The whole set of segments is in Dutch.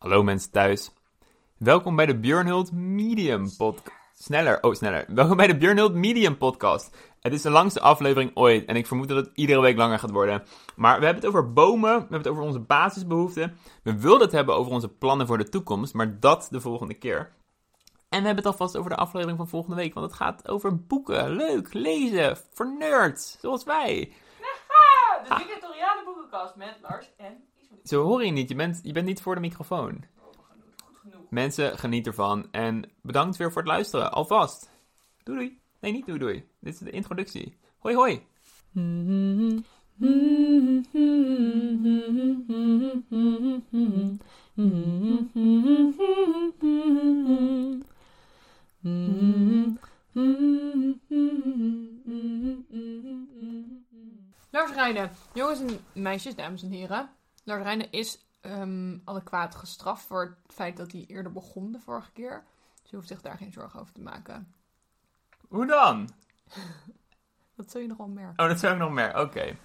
Hallo mensen thuis. Welkom bij de Björnhult Medium podcast. Sneller, oh sneller. Welkom bij de Björnhult Medium podcast. Het is de langste aflevering ooit en ik vermoed dat het iedere week langer gaat worden. Maar we hebben het over bomen, we hebben het over onze basisbehoeften. We wilden het hebben over onze plannen voor de toekomst, maar dat de volgende keer. En we hebben het alvast over de aflevering van volgende week, want het gaat over boeken. Leuk, lezen, voor nerds, zoals wij. De Victoriale boekenkast met Lars en Zo hoor je niet, je bent, je bent niet voor de microfoon. Mensen, geniet ervan. En bedankt weer voor het luisteren, alvast. Doei doei. Nee, niet doei doei. Dit is de introductie. Hoi hoi. Lars Rijnen. Jongens en meisjes, dames en heren. Lars is ehm adequaat gestraft voor het feit dat hij eerder begon de vorige keer. Dus je hoeft zich daar geen zorgen over te maken. Hoe dan? Dat zul je nog wel merken. Oh, dat zou ik nog meer. Oké.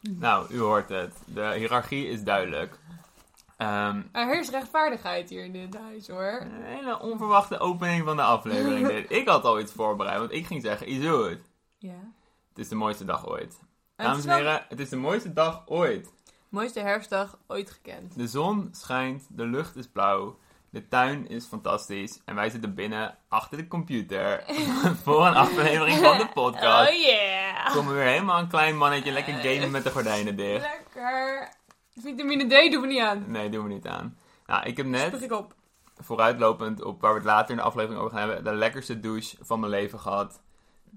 Nou, u hoort het. De hiërarchie is duidelijk. Ehm, Er heerst rechtvaardigheid hier in dit huis hoor. een hele onverwachte opening van de aflevering. Ik had al iets voorbereid, want ik ging zeggen, Izoet, Ja. het is de mooiste dag ooit. Dames en heren, het is de mooiste dag ooit. Mooiste herfstdag ooit gekend. De zon schijnt, de lucht is blauw, de tuin is fantastisch en wij zitten binnen achter de computer voor een aflevering van de podcast. Oh yeah! Komen we weer helemaal een klein mannetje lekker gamen met de gordijnen dicht. Lekker. Vitamine D doen we niet aan. Nee, doen we niet aan. Nou, ik heb net, ik op. vooruitlopend op waar we het later in de aflevering over gaan hebben, de lekkerste douche van mijn leven gehad.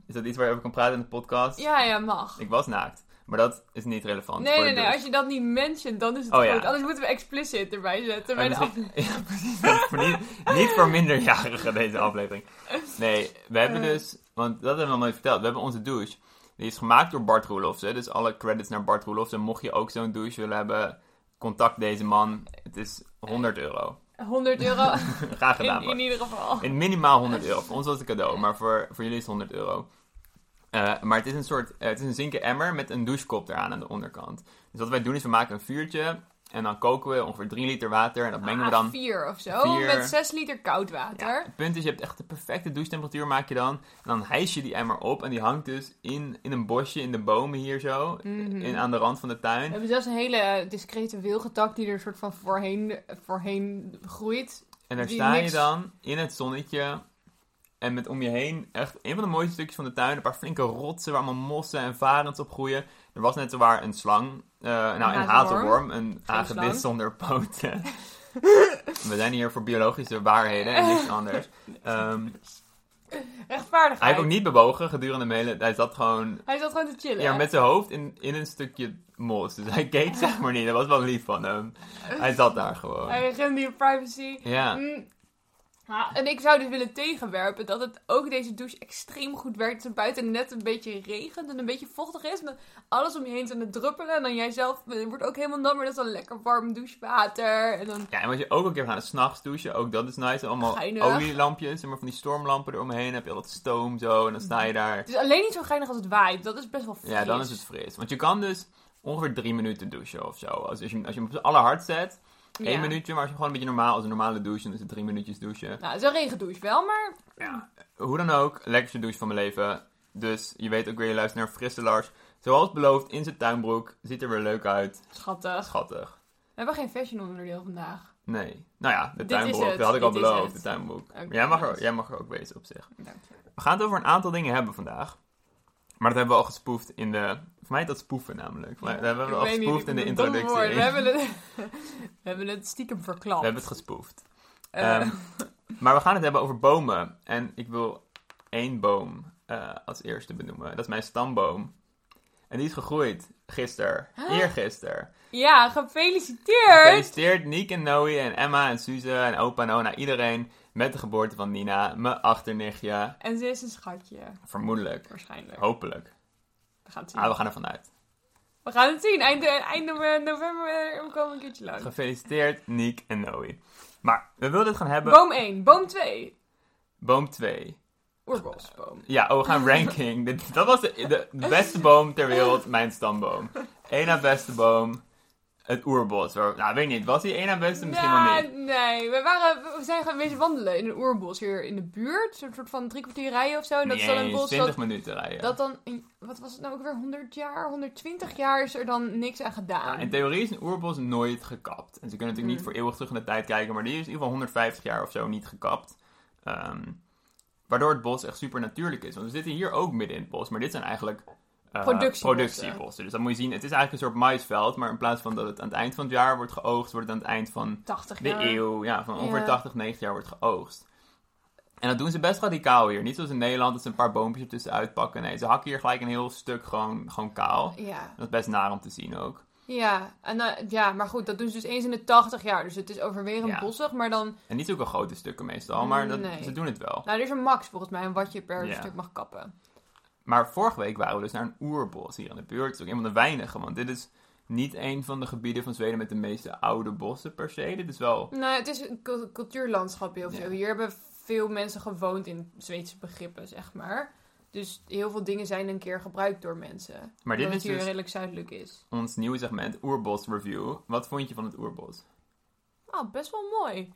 Is dat iets waar je over kan praten in de podcast? Ja, ja, mag. Ik was naakt, maar dat is niet relevant. Nee, nee, nee. Als je dat niet mentioned, dan is het Oh, goed. ja. Anders moeten we explicit erbij zetten. Bij Ja, de misschien- af- Ja, precies. Voor niet, niet voor minderjarigen deze aflevering. Nee, we hebben Eh. dus, want dat hebben we nog nooit verteld. We hebben onze douche. Die is gemaakt door Bart Roelofs. hè. Dus alle credits naar Bart Roelofs. En mocht je ook zo'n douche willen hebben, contact deze man. Het is 100 euro. 100 euro Graag gedaan. in, in ieder geval. In minimaal 100 euro. Voor ons was het een cadeau, maar voor, voor jullie is het 100 euro. Eh, maar het is een soort, eh, het is een zinken emmer met een douchekop eraan aan de onderkant. Dus wat wij doen is we maken een vuurtje en dan koken we ongeveer 3 liter water en dat mengen we dan 4 of zo. Vier. Met 6 liter koud water. Ja, het punt is, je hebt echt de perfecte douchetemperatuur maak je dan. En dan hijs je die emmer op en die hangt dus in, in een bosje in de bomen hier zo. Mhm. In, aan de rand van de We tuin. hebben zelfs een hele discrete wilgetak die er een soort van voorheen, voorheen groeit. En daar sta niks- je dan in het zonnetje. En met om je heen echt een van de mooiste stukjes van de tuin. Een paar flinke rotsen waar allemaal mossen en varens op groeien. Er was net zowaar een slang. eh, nou, een hazelworm. hazelworm. Een hagedis zonder poten. We zijn hier voor biologische waarheden en niks anders. Ehm, Rechtvaardigheid. hij heeft ook niet bewogen gedurende de hele... Hij zat gewoon Hij zat gewoon te chillen. Ja, met zijn hoofd in, in een stukje mos. Dus hij keek zeg maar niet. Dat was wel lief van hem. Hij zat daar gewoon. Hij rende je privacy. Ja. Mm. Ja, en ik zou dus willen tegenwerpen dat het ook deze douche extreem goed werkt. Als het buiten net een beetje regent en een beetje vochtig is. En alles om je heen aan het druppelen. En dan jij zelf eh, wordt ook helemaal nat, maar dat is dan lekker warm douchewater. En dan Ja, en wat je ook een keer gaat, s'nachts douchen. Ook dat is nice. Allemaal Geinig. olielampjes. En maar van die stormlampen eromheen. heb je al dat stoom zo. En dan sta je daar. Het is alleen niet zo geinig als het waait. Dat is best wel fris. Ja, dan is het fris. Want je kan dus ongeveer drie minuten douchen of zo. Als, als, je, als je hem op zijn allerhard zet. Één Ja. minuutje. Maar als je gewoon een beetje normaal, als een normale douche. Dan is het drie minuutjes douchen. Nou, het is een regendouche wel, maar Ja, hoe dan ook, lekkerste douche van mijn leven. Dus je weet ook weer, je luistert naar Frisse Lars. Zoals beloofd, in zijn tuinbroek. Ziet er weer leuk uit. schattig. Schattig. We hebben geen fashion onderdeel vandaag. Nee. Nou ja, de Dit tuinbroek. Dat had ik al dit beloofd, de tuinbroek. Jij mag, er, jij mag er ook wezen op zich. Dank je. We gaan het over een aantal dingen hebben vandaag. Maar dat hebben we al gespoefd in de... Voor mij dat spoeven namelijk. Maar dat hebben we al gespoefd in de introductie. We hebben, het, we hebben het stiekem verklapt. We hebben het gespoefd. Eh, Ehm, maar we gaan het hebben over bomen. En ik wil één boom eh, als eerste benoemen. Dat is mijn stamboom. En die is gegroeid gisteren. Eergisteren. ja, gefeliciteerd! Gefeliciteerd Niek en Noe en Emma en Suze en opa en Ona. Iedereen met de geboorte van Nina. Mijn achternichtje. En ze is een schatje, Vermoedelijk. waarschijnlijk. Hopelijk. We gaan het zien. Ah, we gaan ervan uit. We gaan het zien. Eind, eind nove- november eh, we komen een keertje lang. Gefeliciteerd Niek en Noe. Maar we wilden het gaan hebben. Boom 1, boom 2. Boom 2. Oerbosboom. Ja, oh, we gaan ranking. Dat was de beste boom ter wereld, mijn stamboom. Eén na beste boom. Het oerbos. Waar, nou, weet niet. Was die één na beste? Misschien wel Nou, niet. Nee, we, waren, we zijn gaan wezen wandelen in een oerbos hier in de buurt. Zo'n soort van drie kwartier rijden of zo. En dat is dan een bos 20 dat, minuten rijden. dat dan, wat was het nou ook weer, 100 jaar, 120 jaar is er dan niks aan gedaan. Ja, in theorie is een oerbos nooit gekapt. En ze kunnen natuurlijk niet Mm. voor eeuwig terug in de tijd kijken, maar die is in ieder geval 150 jaar of zo niet gekapt. Ehm, waardoor het bos echt super natuurlijk is. Want we zitten hier ook midden in het bos, maar dit zijn eigenlijk eh, Productiebossen. Dus dat moet je zien, het is eigenlijk een soort maisveld, maar in plaats van dat het aan het eind van het jaar wordt geoogst, wordt het aan het eind van 80 de jaar. eeuw, ja, van ongeveer Ja. 80, 90 jaar wordt geoogst. En dat doen ze best radicaal hier. Niet zoals in Nederland, dat ze een paar boompjes ertussen uitpakken. Nee, ze hakken hier gelijk een heel stuk gewoon, gewoon kaal. Ja, Dat is best naar om te zien ook. ja, en, eh, ja, maar goed, dat doen ze dus eens in de 80 jaar. Dus het is overwegend Ja. bossig, maar dan... En niet zulke grote stukken meestal, maar dat, Nee. ze doen het wel. Nou, er is een max volgens mij, een wat je per Ja. stuk mag kappen. Maar vorige week waren we dus naar een oerbos hier in de buurt. Het is ook een van de weinige, want dit is niet een van de gebieden van Zweden met de meeste oude bossen per se. Dit is wel... Nou, het is een cul- cultuurlandschap heel Ja. veel. Hier hebben veel mensen gewoond in Zweedse begrippen, zeg maar. Dus heel veel dingen zijn een keer gebruikt door mensen. Maar dit omdat is het hier dus redelijk zuidelijk is. ons nieuwe segment, Oerbos Review. Wat vond je van het oerbos? Oh, best wel mooi.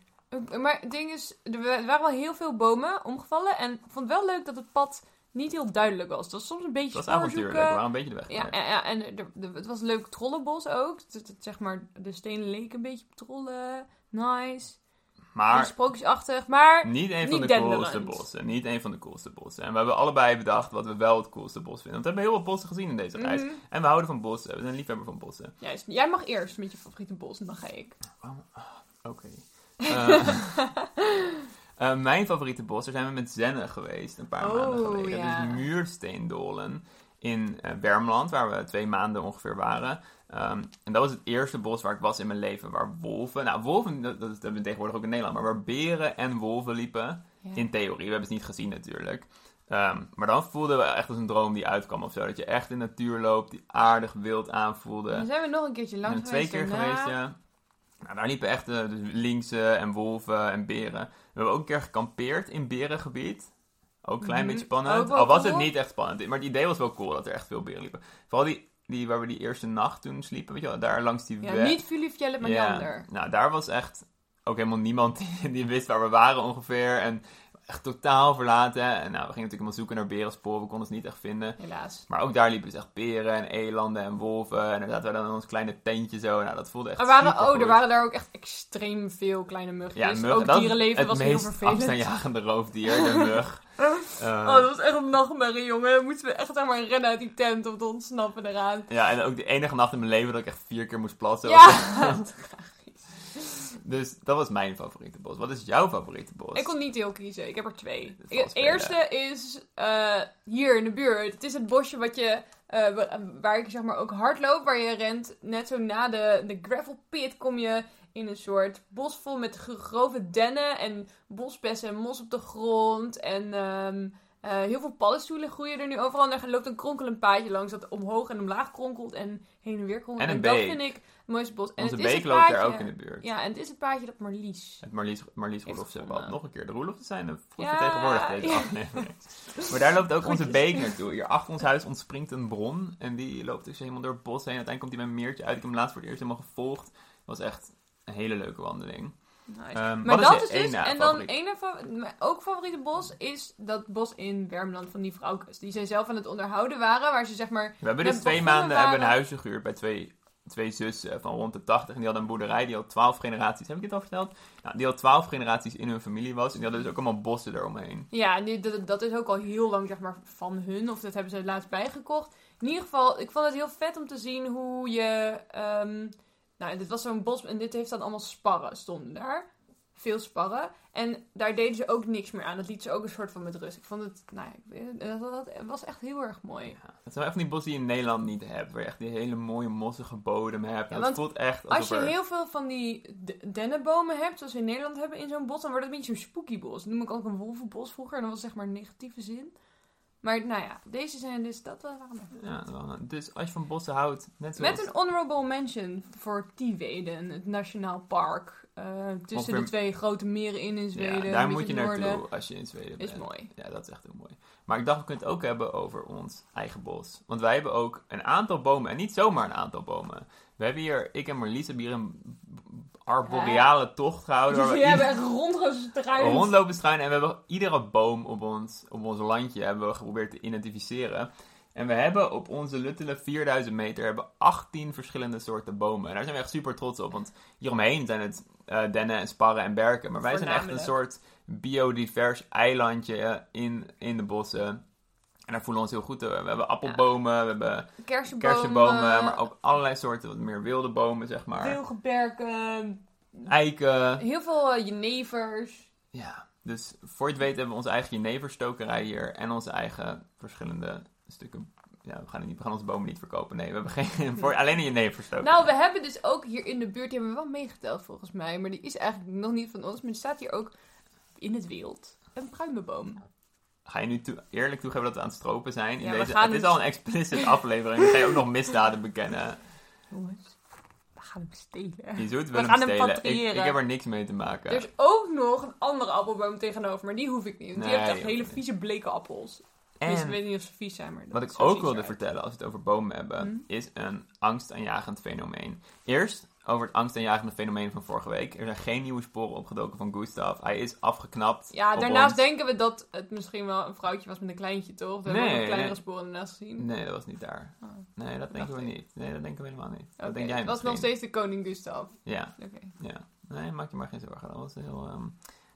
Maar het ding is, er er waren wel heel veel bomen omgevallen. En ik vond het wel leuk dat het pad niet heel duidelijk was. Het was soms een beetje Het was avontuurlijk, we waren een beetje de weg Ja, ja, ja, en het was een leuk trollenbos ook. Dat, dat, zeg maar, de stenen leken een beetje op trollen. Nice. Maar Sprookjesachtig, maar... niet een niet van de coolste bossen. Niet een van de coolste bossen. En we hebben allebei bedacht wat we wel het coolste bos vinden. Want we hebben heel veel bossen gezien in deze reis. Mhm. En we houden van bossen. We zijn liefhebber van bossen. Juist. Jij mag eerst met je favoriete bos en dan ga ik. Oké. Eh, eh, mijn favoriete bos, daar zijn we met Zenne geweest een paar Oh, maanden geleden. ja. Dus Muursteendolen in eh Wermland, waar we twee maanden ongeveer waren. Ehm, en dat was het eerste bos waar ik was in mijn leven, waar wolven... Nou, wolven, dat, dat hebben we tegenwoordig ook in Nederland, maar waar beren en wolven liepen. Ja. In theorie, we hebben het niet gezien natuurlijk. Ehm, maar dan voelden we echt als een droom die uitkwam of zo. Dat je echt in de natuur loopt, die aardig wild aanvoelde. Dan zijn we nog een keertje langs ben twee keer daarna. geweest, ja. Nou, daar liepen echt eh, dus linksen en wolven en beren. We hebben ook een keer gekampeerd in berengebied. Ook een klein Mhm. beetje spannend. Wel Al was cool. het niet echt spannend. Maar het idee was wel cool dat er echt veel beren liepen. Vooral die, die waar we die eerste nacht toen sliepen. Weet je wel, daar langs die Ja, weg. niet Filifjellet, maar die ander. Nou, daar was echt ook helemaal niemand die, die wist waar we waren ongeveer. En echt totaal verlaten. En nou, we gingen natuurlijk helemaal zoeken naar berensporen. We konden ze niet echt vinden. Helaas. Maar ook daar liepen dus echt beren en elanden en wolven. En inderdaad, we hadden dan ons kleine tentje zo. Nou, dat voelde echt Er waren, oh, er waren daar ook echt extreem veel kleine mugjes. Ja, muggen. ook dierenleven het was heel meest vervelend. afstaanjagende roofdier, de mug. Eh, Oh, dat was echt een nachtmerrie, jongen. Dan moesten we echt zeg maar, rennen uit die tent om te ontsnappen eraan. Ja, en ook de enige nacht in mijn leven dat ik echt vier keer moest plassen. Ja! Dus dat was mijn favoriete bos. Wat is jouw favoriete bos? Ik kon niet heel kiezen. Ik heb er twee. Het eerste is eh, hier in de buurt. Het is het bosje wat je, eh, wa- waar ik zeg maar ook hardloop, waar je rent. Net zo na de, de gravel pit kom je in een soort bos vol met gro- grove dennen en bosbessen en mos op de grond. En ehm, eh, heel veel paddenstoelen groeien er nu overal. En er loopt een kronkelend paadje langs dat omhoog en omlaag kronkelt en heen en weer kronkelt. En een dat vind ik mooiste bos. En Onze het beek loopt daar ook in de buurt. Ja, en het is het paadje dat Marlies Het Marlies, Marlies gevonden. bad. Nog een keer. De Roelofsen zijn de goed Ja. vertegenwoordigd deze Ja. aflevering. Maar daar loopt ook onze beek naartoe. Hier achter ons huis ontspringt een bron. En die loopt dus helemaal door het bos heen. Uiteindelijk komt hij bij een meertje uit. Ik heb hem laatst voor het eerst helemaal gevolgd. Was echt een hele leuke wandeling. Nice. Ehm, Maar dat is dus, en dan fa- mijn ook favoriete bos is dat bos in Wermland van die vrouwkes. Die zij zelf aan het onderhouden waren, waar ze zeg maar... We hebben dus twee maanden hebben een huisje gehuurd bij twee, twee zussen van rond de 80. En die hadden een boerderij die al twaalf generaties... Heb ik dit al verteld? Nou, die al twaalf generaties in hun familie was. En die hadden dus ook allemaal bossen eromheen. Ja, en dat is ook al heel lang zeg maar van hun, of dat hebben ze laatst bijgekocht. In ieder geval, ik vond het heel vet om te zien hoe je... ehm, nou, dit was zo'n bos en dit heeft dan allemaal sparren stonden daar. Veel sparren. En daar deden ze ook niks meer aan. Dat liet ze ook een soort van met rust. Ik vond het, nou, ik weet- dat, was echt heel erg mooi. Ja, het zijn echt van die bossen die je in Nederland niet hebt. Waar je echt die hele mooie mossige bodem hebt. Ja, voelt echt Als je er... heel veel van die dennenbomen hebt, zoals we in Nederland hebben in zo'n bos, dan wordt het een beetje zo'n spooky bos. Dat noem ik ook een wolvenbos vroeger, en dat was zeg maar een negatieve zin. Maar nou ja, deze zijn dus, dat mijn Ja, wel, dus als je van bossen houdt, net zoals... Met een honorable mention voor Tiveden, het nationaal park. Eh, tussen Ongeveer- de twee grote meren in in Ja, Zweden. daar moet je naartoe noorden. als je in Zweden bent. Is mooi. Ja, dat is echt heel mooi. Maar ik dacht, we kunnen het ook hebben over ons eigen bos. Want wij hebben ook een aantal bomen, en niet zomaar een aantal bomen. We hebben hier, ik en Marlies hebben hier een arboreale tocht gehouden. waar we hebben echt rondgestruind. rondlopen struinen. En we hebben iedere boom op ons, op ons landje hebben we geprobeerd te identificeren. En we hebben op onze luttele 4000 meter hebben 18 verschillende soorten bomen. En daar zijn we echt super trots op. Want hieromheen zijn het eh, dennen en sparren en berken. Maar wij zijn echt een soort biodivers eilandje eh, in, in de bossen. En daar voelen we ons heel goed. door. We hebben appelbomen, we hebben Kersenbomen. kersenbomen, maar ook allerlei soorten wat meer wilde bomen, zeg maar. Wilgenberken. Eiken. Heel veel eh, jenevers. Ja, dus voor je het weet hebben we onze eigen jeneverstokerij hier en onze eigen verschillende stukken. Ja, we gaan, niet, we gaan onze bomen niet verkopen. Nee, we hebben geen, voor, alleen een jeneverstokerij. Nou, we hebben dus ook hier in de buurt, die hebben we wel meegeteld volgens mij, maar die is eigenlijk nog niet van ons, maar er staat hier ook in het wild een pruimenboom. Ga je nu toe- eerlijk toegeven dat we aan het stropen zijn? In Ja, we deze, gaan het is dus- al een explicit aflevering. Dan ga je ook nog misdaden bekennen. Jongens, we gaan hem stelen. Je We wel hem gaan hem stelen. Ik, heb er niks mee te maken. Er is ook nog een andere appelboom tegenover, maar die hoef ik niet. Want die Nee, heeft echt hele vieze bleke appels. Dus ik weet niet of ze vies zijn, maar wat ik ook wilde vertellen als we het over bomen hebben, Hm? is een angstaanjagend fenomeen. Eerst over het angstaanjagende fenomeen van vorige week. Er zijn geen nieuwe sporen opgedoken van Gustav. Hij is afgeknapt. Ja, daarnaast ons. denken we dat het misschien wel een vrouwtje was met een kleintje, toch? We hebben Nee, ook kleinere nee. sporen ernaast gezien. Nee, dat was niet daar. Oh. Nee, dat denken we ik. niet. Nee, dat denken we helemaal niet. Dat denk jij het was nog steeds de koning Gustav. Ja, Oké, ja. Nee, maak je maar geen zorgen. Dat was heel... ehm,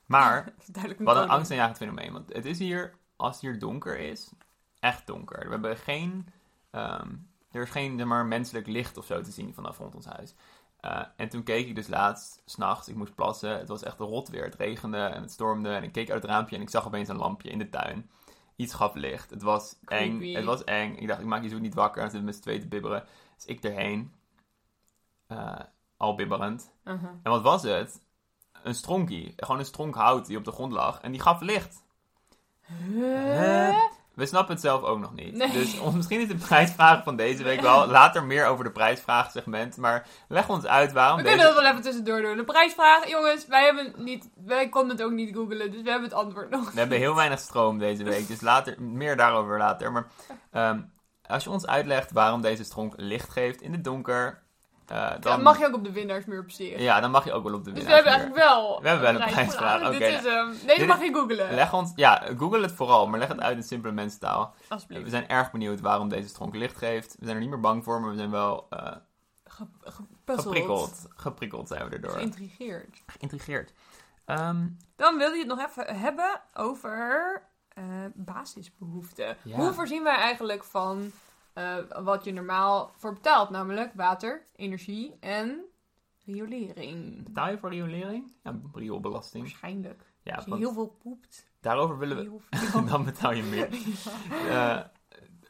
Maar, wat een angstaanjagend fenomeen. Want het is hier, als het hier donker is, echt donker. We hebben geen... ehm, er is geen, maar, menselijk licht of zo te zien vanaf rond ons huis. Eh, en toen keek ik dus laatst, s'nachts, ik moest plassen. Het was echt rot weer. Het regende en het stormde. En ik keek uit het raampje en ik zag opeens een lampje in de tuin. Iets gaf licht. Het was eng. Het was eng. Ik dacht, ik maak je zo niet wakker. En zitten met z'n tweeën te bibberen. Dus ik erheen. Eh, al bibberend. Uh-huh. En wat was het? Een stronkie. Gewoon een stronk hout die op de grond lag. En die gaf licht. Huh? We snappen het zelf ook nog niet. Nee. Dus misschien is de prijsvraag van deze week wel later meer over de prijsvraagsegment. Maar leg ons uit waarom We deze... kunnen dat wel even tussendoor doen. De prijsvraag, jongens, wij hebben niet, wij konden het ook niet googlen, dus we hebben het antwoord nog. We hebben heel weinig stroom deze week. Dus later, meer daarover later. Maar ehm, als je ons uitlegt waarom deze stronk licht geeft in het donker... eh, dan, mag je ook op de winnaarsmuur zich. Ja, dan mag je ook wel op de dus we hebben eigenlijk wel. We hebben wel een prijsvraag, oké. Dit is hem. Deze Dit mag je googlen. Leg ons... Ja, google het vooral, maar leg het uit in simpele mensentaal. Alsjeblieft. We zijn erg benieuwd waarom deze stronk licht geeft. We zijn er niet meer bang voor, maar we zijn wel eh, Ge- gepuzzeld. geprikkeld. Geprikkeld zijn we erdoor. Geïntrigeerd. Geïntrigeerd. Ehm, Dan wil je het nog even hebben over eh, basisbehoeften. Ja. Hoe voorzien wij eigenlijk van eh, wat je normaal voor betaalt? Namelijk water, energie en riolering. betaal je voor riolering? Ja, rioolbelasting. Waarschijnlijk. Ja, Als je heel veel poept. daarover willen we... Dan betaal je meer. Eh,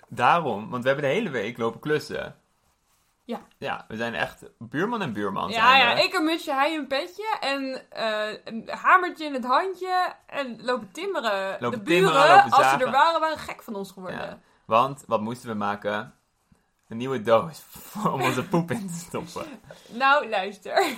daarom, want we hebben de hele week lopen klussen. Ja. Ja, we zijn echt buurman en buurman. Ja, ja, ik een mutsje, hij een petje en eh, een hamertje in het handje en lopen timmeren. Lopen de buren, timmeren, als ze er waren, waren gek van ons geworden. Ja. Want, wat moesten we maken? Een nieuwe doos om onze poep in te stoppen. Nou, luister.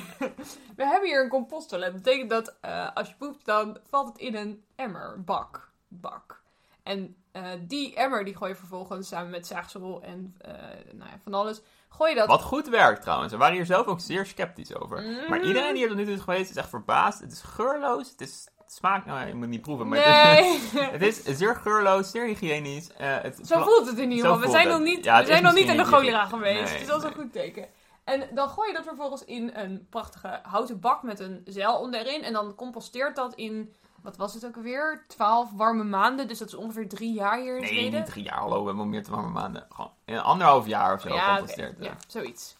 We hebben hier een composttoilet. Dat betekent dat eh, als je poept, dan valt het in een emmer, bak, bak. En eh, die emmer die gooi je vervolgens samen met zaagsel en eh, nou ja, van alles. Gooi je dat... Wat goed werkt trouwens. We waren hier zelf ook zeer sceptisch over. Mm. Maar iedereen die er tot nu toe is geweest is echt verbaasd. Het is geurloos. Het is smaakt... Nou je moet het niet proeven. Maar het, is, Nee, het is zeer geurloos, zeer hygiënisch. Eh, het zo voelt het in ieder geval. We zijn nog niet, Ja, we zijn is nog niet in de cholera geweest. Nee, het is nee. goed teken. En dan gooi je dat vervolgens in een prachtige houten bak met een zeil onderin. En dan composteert dat in, wat was het ook alweer? 12 warme maanden. Dus dat is ongeveer drie jaar hier in Nee, niet drie jaar. Hallo, we hebben meer te warme maanden. Gewoon in een anderhalf jaar of zo ja, ja, zoiets.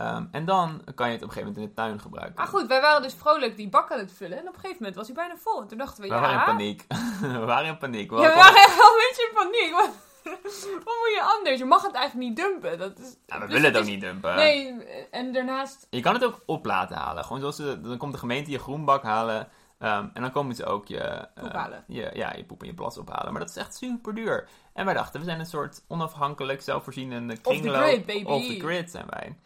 Ehm, en dan kan je het op een gegeven moment in de tuin gebruiken. Maar goed, wij waren dus vrolijk die bak aan het vullen. En op een gegeven moment was hij bijna vol. En toen dachten we, we ja... waren in paniek. we waren in paniek. We Ja, we waren echt wel een beetje in paniek. Wat, wat moet je anders? Je mag het eigenlijk niet dumpen. Dat is, Ja, we dus willen het ook is- niet dumpen. Nee, en daarnaast... Je kan het ook op laten halen. Gewoon zoals dan komt de gemeente je groenbak halen. ehm, en dan komen ze ook je, je, ja, je poep en je plas ophalen. Maar dat is echt super duur. En wij dachten, we zijn een soort onafhankelijk, zelfvoorzienende the kringloop. grid, baby. Off the grid zijn wij.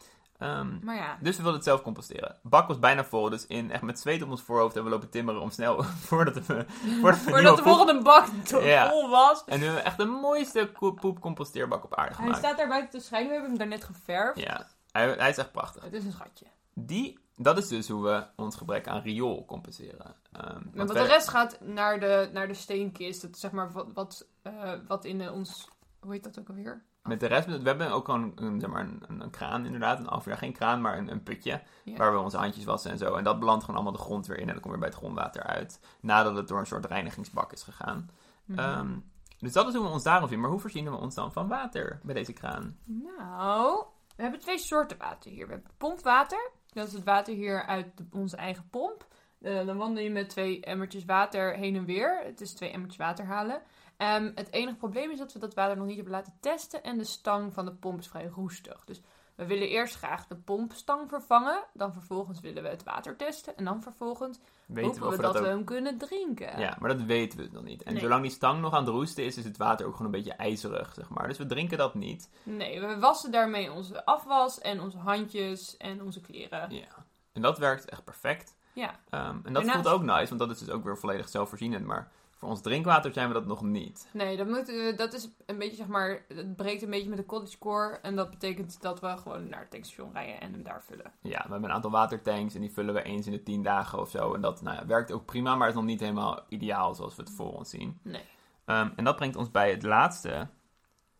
Ehm, Maar ja... dus we wilden het zelf composteren. Bak was bijna vol, dus in, echt met zweet op ons voorhoofd hebben we lopen timmeren om snel, voordat we, voordat we Voordat nieuwe de poep- volgende bak Ja. vol was. En nu hebben we echt de mooiste ko- poepcomposteerbak op aarde Hij gemaakt. staat daar buiten te schijnen. We hebben hem daarnet geverfd. Ja, Hij, hij is echt prachtig. Het is een schatje. Die, dat is dus hoe we ons gebrek aan riool compenseren. Ehm, want de rest gaat naar de, naar de steenkist. Dat zeg maar wat, wat, eh, wat in ons... Hoe heet dat ook alweer? Met de rest, we hebben ook gewoon een, zeg maar een, kraan inderdaad, een afweer. Geen kraan, maar een, een putje waar we onze handjes wassen en zo. En dat belandt gewoon allemaal de grond weer in en dat komt weer bij het grondwater uit. Nadat het door een soort reinigingsbak is gegaan. Mhm. Ehm, dus dat is hoe we ons daarop zien. Maar hoe voorzien we ons dan van water bij deze kraan? Nou, we hebben twee soorten water hier. We hebben pompwater. Dat is het water hier uit de- onze eigen pomp. Eh, dan wandel je met twee emmertjes water heen en weer. Het is twee emmertjes water halen. Ehm, het enige probleem is dat we dat water nog niet hebben laten testen. En de stang van de pomp is vrij roestig. Dus we willen eerst graag de pompstang vervangen. Dan vervolgens willen we het water testen. En dan vervolgens Weten hopen we dat, we hem kunnen drinken. Ja, maar dat weten we nog niet. En Nee. zolang die stang nog aan het roesten is, is het water ook gewoon een beetje ijzerig, zeg maar. Dus we drinken dat niet. Nee, we wassen daarmee onze afwas en onze handjes en onze kleren. Ja. En dat werkt echt perfect. Ja. Ehm, en dat Daarnaast- voelt ook nice, want dat is dus ook weer volledig zelfvoorzienend. Maar voor ons drinkwater zijn we dat nog niet. Nee, dat, moet, eh, dat is een beetje, zeg maar, het breekt een beetje met de cottagecore. En dat betekent dat we gewoon naar het tankstation rijden en hem daar vullen. Ja, we hebben een aantal watertanks en die vullen we eens in de tien dagen of zo. En dat nou ja, werkt ook prima, maar is nog niet helemaal ideaal zoals we het voor ons zien. Nee. Ehm, en dat brengt ons bij het laatste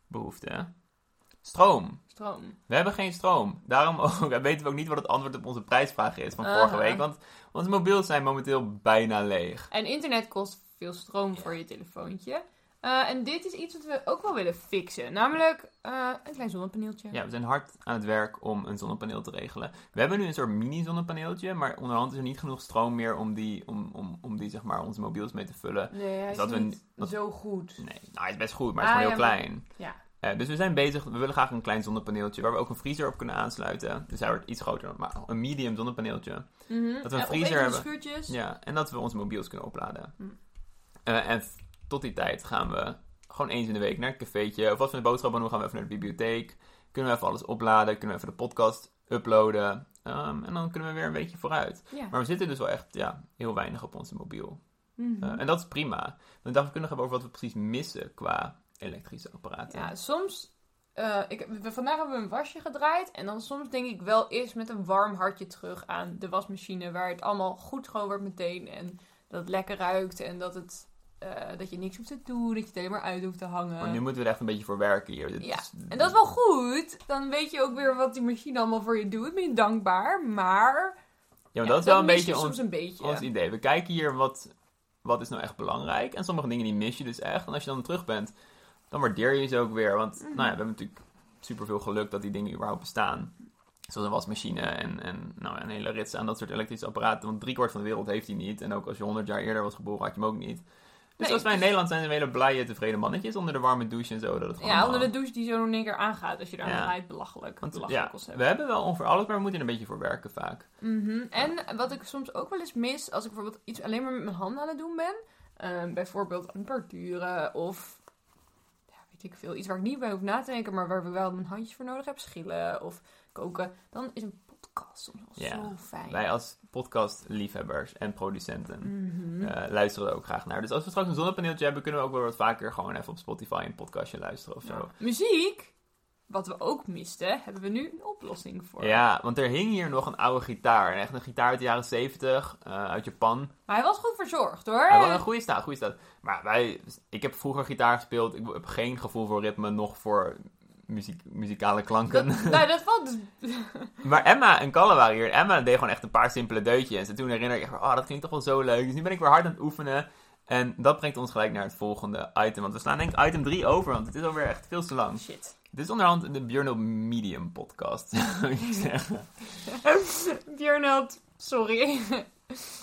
behoefte. Stroom. Stroom. We hebben geen stroom. Daarom ook, weten we ook niet wat het antwoord op onze prijsvraag is van vorige week. Want onze mobiels zijn momenteel bijna leeg. En internet kost veel stroom voor je telefoontje. Eh, en dit is iets wat we ook wel willen fixen. Namelijk eh, een klein zonnepaneeltje. Ja, we zijn hard aan het werk om een zonnepaneel te regelen. We hebben nu een soort mini-zonnepaneeltje, maar onderhand is er niet genoeg stroom meer om die, om, om, om die zeg maar, onze mobiels mee te vullen. Nee, hij Dus is dat we niet dat- zo goed. Nee, nou, hij is best goed, maar hij is Ah, gewoon heel ja, maar- klein. Ja. Eh, dus we zijn bezig, we willen graag een klein zonnepaneeltje waar we ook een vriezer op kunnen aansluiten. Dus hij wordt iets groter, maar een medium zonnepaneeltje. Mhm. Dat we een En op vriezer hebben. schuurtjes. Ja, en dat we onze mobiels kunnen opladen. Hm. Eh, en tot die tijd gaan we gewoon eens in de week naar het cafeetje. Of als we een boodschappen doen, gaan we even naar de bibliotheek. Kunnen we even alles opladen, kunnen we even de podcast uploaden. Ehm, en dan kunnen we weer een beetje vooruit. Ja. Maar we zitten dus wel echt ja, heel weinig op onze mobiel. Mhm. Eh, en dat is prima. Want ik dacht, we kunnen hebben over wat we precies missen qua elektrische apparaten. Ja, soms. eh, ik, we, vandaag hebben we een wasje gedraaid. En dan soms denk ik wel eerst met een warm hartje terug aan de wasmachine. Waar het allemaal goed schoon wordt meteen. En dat het lekker ruikt. En dat, het, eh, dat je niks hoeft te doen. Dat je het alleen maar uit hoeft te hangen. Maar nu moeten we er echt een beetje voor werken hier. Dit Ja, is- En dat is wel goed. Dan weet je ook weer wat die machine allemaal voor je doet. Ben je dankbaar. Maar. Ja, maar dat is wel een beetje je ons, soms een beetje. ons idee. We kijken hier wat, wat is nou echt belangrijk. En sommige dingen die mis je dus echt. En als je dan terug bent, dan waardeer je ze ook weer. Want Mhm. nou ja, we hebben natuurlijk superveel geluk dat die dingen überhaupt bestaan. Zoals een wasmachine en, en nou, een hele rits aan dat soort elektrische apparaten. Want driekwart van de wereld heeft die niet. En ook als je honderd jaar eerder was geboren, had je hem ook niet. Dus Nee, als wij in dus- Nederland zijn, zijn we hele blije, tevreden mannetjes onder de warme douche en zo. Dat het gewoon Ja, onder de douche die zo in één keer aangaat. Als je daar Ja. aan rijdt. Belachelijk. Want belachelijk ja, concept. we hebben wel ongeveer alles, maar we moeten er een beetje voor werken vaak. Mhm. En wat ik soms ook wel eens mis, als ik bijvoorbeeld iets alleen maar met mijn handen aan het doen ben, ehm, bijvoorbeeld een borduren of ik veel, iets waar ik niet bij hoef na te denken, maar waar we wel mijn handjes voor nodig heb, schillen of koken, dan is een podcast soms wel Ja, zo fijn. Wij als podcastliefhebbers en producenten Mhm. eh, luisteren er ook graag naar. Dus als we straks een zonnepaneeltje hebben, kunnen we ook wel wat vaker gewoon even op Spotify een podcastje luisteren of zo. Ja. Muziek, wat we ook misten, hebben we nu een oplossing voor. Ja, want er hing hier nog een oude gitaar. Echt een gitaar uit de jaren 70, eh, uit Japan. Maar hij was goed verzorgd hoor. Hij was een goede staat, goede staat. Maar wij, ik heb vroeger gitaar gespeeld. Ik heb geen gevoel voor ritme, nog voor muziek, muzikale klanken. Dat, nou, dat valt dus... Maar Emma en Kalle waren hier. Emma deed gewoon echt een paar simpele deutjes. En toen herinner ik echt, oh, dat klinkt toch wel zo leuk. Dus nu ben ik weer hard aan het oefenen. En dat brengt ons gelijk naar het volgende item. Want we slaan denk ik item 3 over, want het is alweer echt veel te lang. Shit. Dit is onderhand de Björnel Medium podcast, zou ik zeggen. Sorry.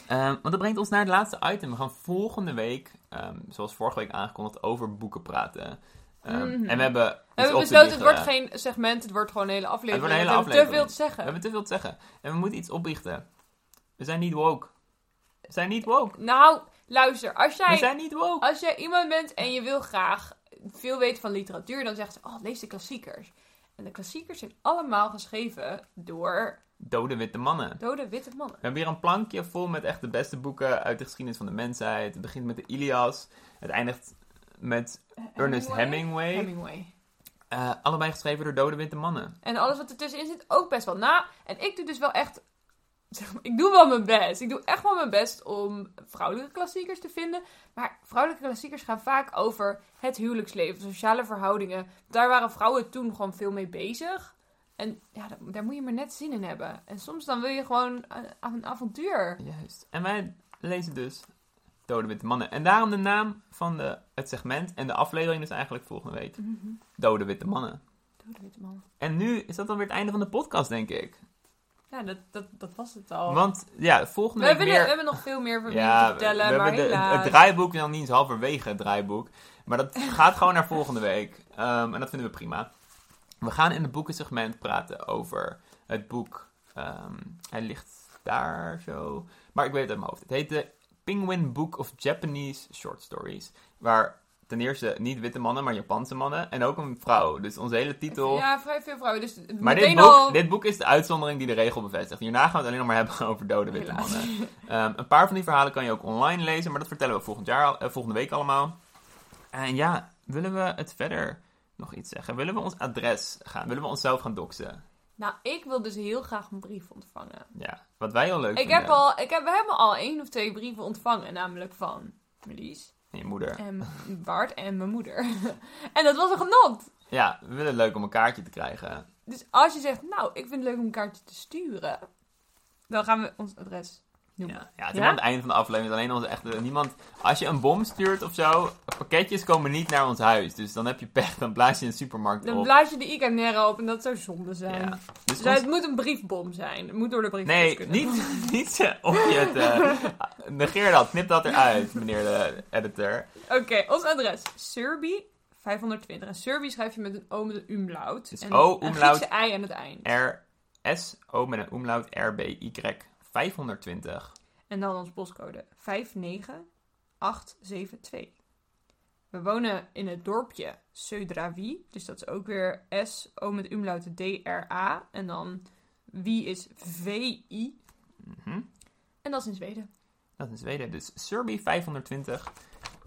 Ehm, want dat brengt ons naar het laatste item. We gaan volgende week, ehm, zoals vorige week aangekondigd, over boeken praten. Ehm, Mhm. En we hebben We hebben besloten, het wordt geen segment, het wordt gewoon een hele aflevering. Het wordt een hele want we hebben te veel te zeggen. We hebben te veel te zeggen. En we moeten iets opbiechten. We zijn niet woke. We zijn niet woke. Nou, luister, als We jij, zijn niet woke. als jij iemand bent en je wil graag veel weten van literatuur, dan zegt ze, oh, lees de klassiekers. En de klassiekers zijn allemaal geschreven door Dode witte mannen. dode witte mannen. We hebben hier een plankje vol met echt de beste boeken uit de geschiedenis van de mensheid. Het begint met de Ilias. Het eindigt met Ernest Hemingway. Hemingway. Eh, allebei geschreven door dode witte mannen. En alles wat ertussenin zit ook best wel na. En ik doe dus wel echt... Zeg maar, ik doe wel mijn best. Ik doe echt wel mijn best om vrouwelijke klassiekers te vinden. Maar vrouwelijke klassiekers gaan vaak over het huwelijksleven, sociale verhoudingen. Daar waren vrouwen toen gewoon veel mee bezig. En ja, daar, moet je maar net zin in hebben. En soms dan wil je gewoon een, een avontuur. Juist. En wij lezen dus Dode Witte Mannen. En daarom de naam van de, het segment en de aflevering is eigenlijk volgende week. Dode Witte Mannen. Dode witte man. En nu is dat dan weer het einde van de podcast, denk ik. Ja, dat, dat, dat was het al. Want ja, volgende we, meer... we hebben nog veel meer Ja, te vertellen, we maar hebben de, helaas. het draaiboek nog niet eens halverwege het draaiboek. Maar dat gaat gewoon naar volgende week. Ehm, en dat vinden we prima. We gaan in het boekensegment praten over het boek. ehm, hij ligt daar zo. Maar ik weet het uit mijn hoofd. Het heet de Penguin Book of Japanese Short Stories. Waar ten eerste niet witte mannen, maar Japanse mannen. En ook een vrouw. Dus onze hele titel. Ja, vrij veel vrouwen. Dus Maar dit boek, al... dit boek is de uitzondering die de regel bevestigt. Hierna gaan we het alleen nog maar hebben over dode witte Helaas. mannen. Ehm, een paar van die verhalen kan je ook online lezen, maar dat vertellen we volgend jaar, eh, volgende week allemaal. En ja, willen we het verder nog iets zeggen? Willen we ons adres gaan? Willen we onszelf gaan doxen? Nou, ik wil dus heel graag een brief ontvangen. Ja, wat wij al leuk Ik vinden. heb, al, ik heb, we hebben al één of twee brieven ontvangen, namelijk van Melis En je moeder. en Bart en mijn moeder. en dat was een genot. Ja, we willen het leuk om een kaartje te krijgen. Dus als je zegt, nou, ik vind het leuk om een kaartje te sturen, dan gaan we ons adres noemen. Ja, ja het is Ja? aan het einde van de aflevering. Alleen onze echte niemand. Als je een bom stuurt of zo, pakketjes komen niet naar ons huis. Dus dan heb je pech, dan blaas je een supermarkt Dan op. blaas je de Icanera op en dat zou zonde zijn. Ja. Dus Dus ons- het moet een briefbom zijn. Het moet door de brief Nee, kunnen. niet, niet eh, of je het... eh, negeer dat, knip dat eruit, meneer de editor. Oké, ons adres. Surby 520. En Surby schrijf je met een O met een umlaut. Dus en O, umlaut. Griekse I aan het eind. R, S, O met een umlaut, R, B, Y, 520. En dan ons postcode 59872. We wonen in het dorpje Södravi. Dus dat is ook weer S, O met umlaut, D, R, A. En dan wie is V-I. Mhm. En dat is in Zweden. Dat is in Zweden. Dus Surby 520,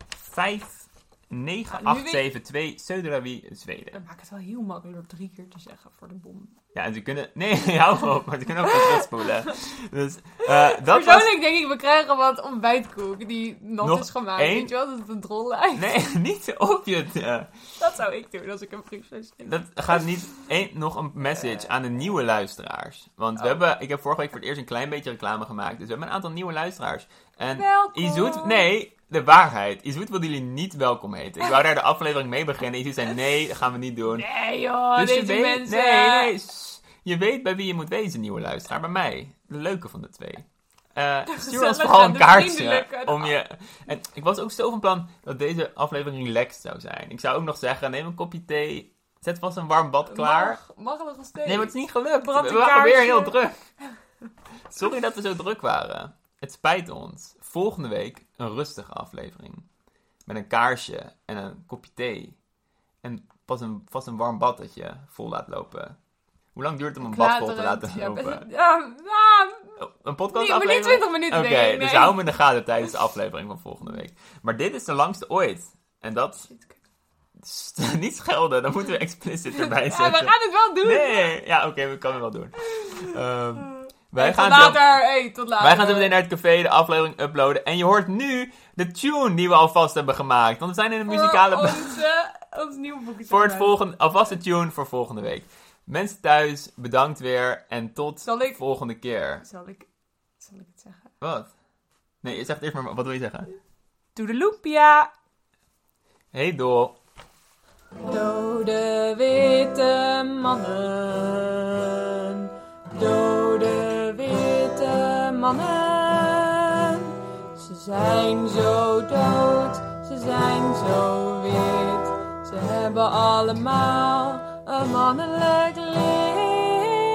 5, 9, Ah, nu 8, weet- 7, 2, Söderawi, Zweden. Dan maak ik het wel heel makkelijk door drie keer te zeggen voor de bom. Ja, en ze kunnen... Nee, hou op, maar ze kunnen ook weer terugspoelen. Dus eh, dat was... Persoonlijk denk ik, we krijgen wat ontbijtkoek die nat Nog is gemaakt. één? Weet je wel, dat het een drol lijkt. Nee, niet of je eh, Dat zou ik doen als ik een brief zou sturen. Dat gaat niet nog een message aan de nieuwe luisteraars. Want we Oh. hebben, ik heb vorige week voor het eerst een klein beetje reclame gemaakt. Dus we hebben een aantal nieuwe luisteraars. En Welkom. Izoet, nee, de waarheid. Izoet wilde jullie niet welkom heten. Ik wou daar de aflevering mee beginnen. Izoet zei nee, dat gaan we niet doen. Nee joh, dus deze je weet, mensen. nee, nee. Je weet bij wie je moet wezen, nieuwe luisteraar. Bij mij. De leuke van de twee. Eh, stuur ons vooral een kaartje om je... En ik was ook zo van plan dat deze aflevering relaxed zou zijn. Ik zou ook nog zeggen, neem een kopje thee, zet vast een warm bad klaar. Mag, mag het nog steeds. Nee, maar het is niet gelukt. We waren weer heel druk. Sorry dat we zo druk waren. Het spijt ons. Volgende week een rustige aflevering. Met een kaarsje en een kopje thee. En pas een, vast een warm bad dat je vol laat lopen. Hoe lang duurt het om een bad vol te laten Ja, lopen? ja, ja, Oh, Een podcast niet, maar niet aflevering? 20 minuten Oké, dus nee. hou me in de gaten tijdens de aflevering van volgende week. Maar dit is de langste ooit. En dat niet schelden, dan moeten we explicit erbij Ja, zetten. we gaan het wel doen. Nee, ja, oké, we kunnen het wel doen. Ehm, wij, Hey, gaan tot zo, later. Hey, tot later. wij gaan zo meteen naar het café de aflevering uploaden. En je hoort nu de tune die we alvast hebben gemaakt. Want we zijn in een muzikale... Voor onze, ons nieuwe boekje. voor het volgende, alvast een tune voor volgende week. Mensen thuis, bedankt weer. En tot ik- volgende keer. Zal ik, zal ik het zeggen? Wat? Nee, je zegt eerst maar, wat wil je zeggen? Toedeloepia. Hey Dol. Dode witte mannen. Dode mannen. Ze zijn zo dood, ze zijn zo wit. Ze hebben allemaal een mannelijk lid.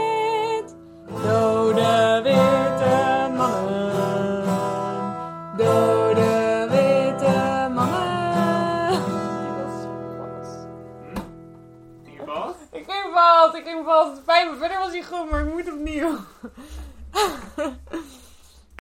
Dode witte mannen. Dode witte mannen. Ik ging vast, ik ging vast. Fijn, maar verder was hij goed, maar ik moet opnieuw.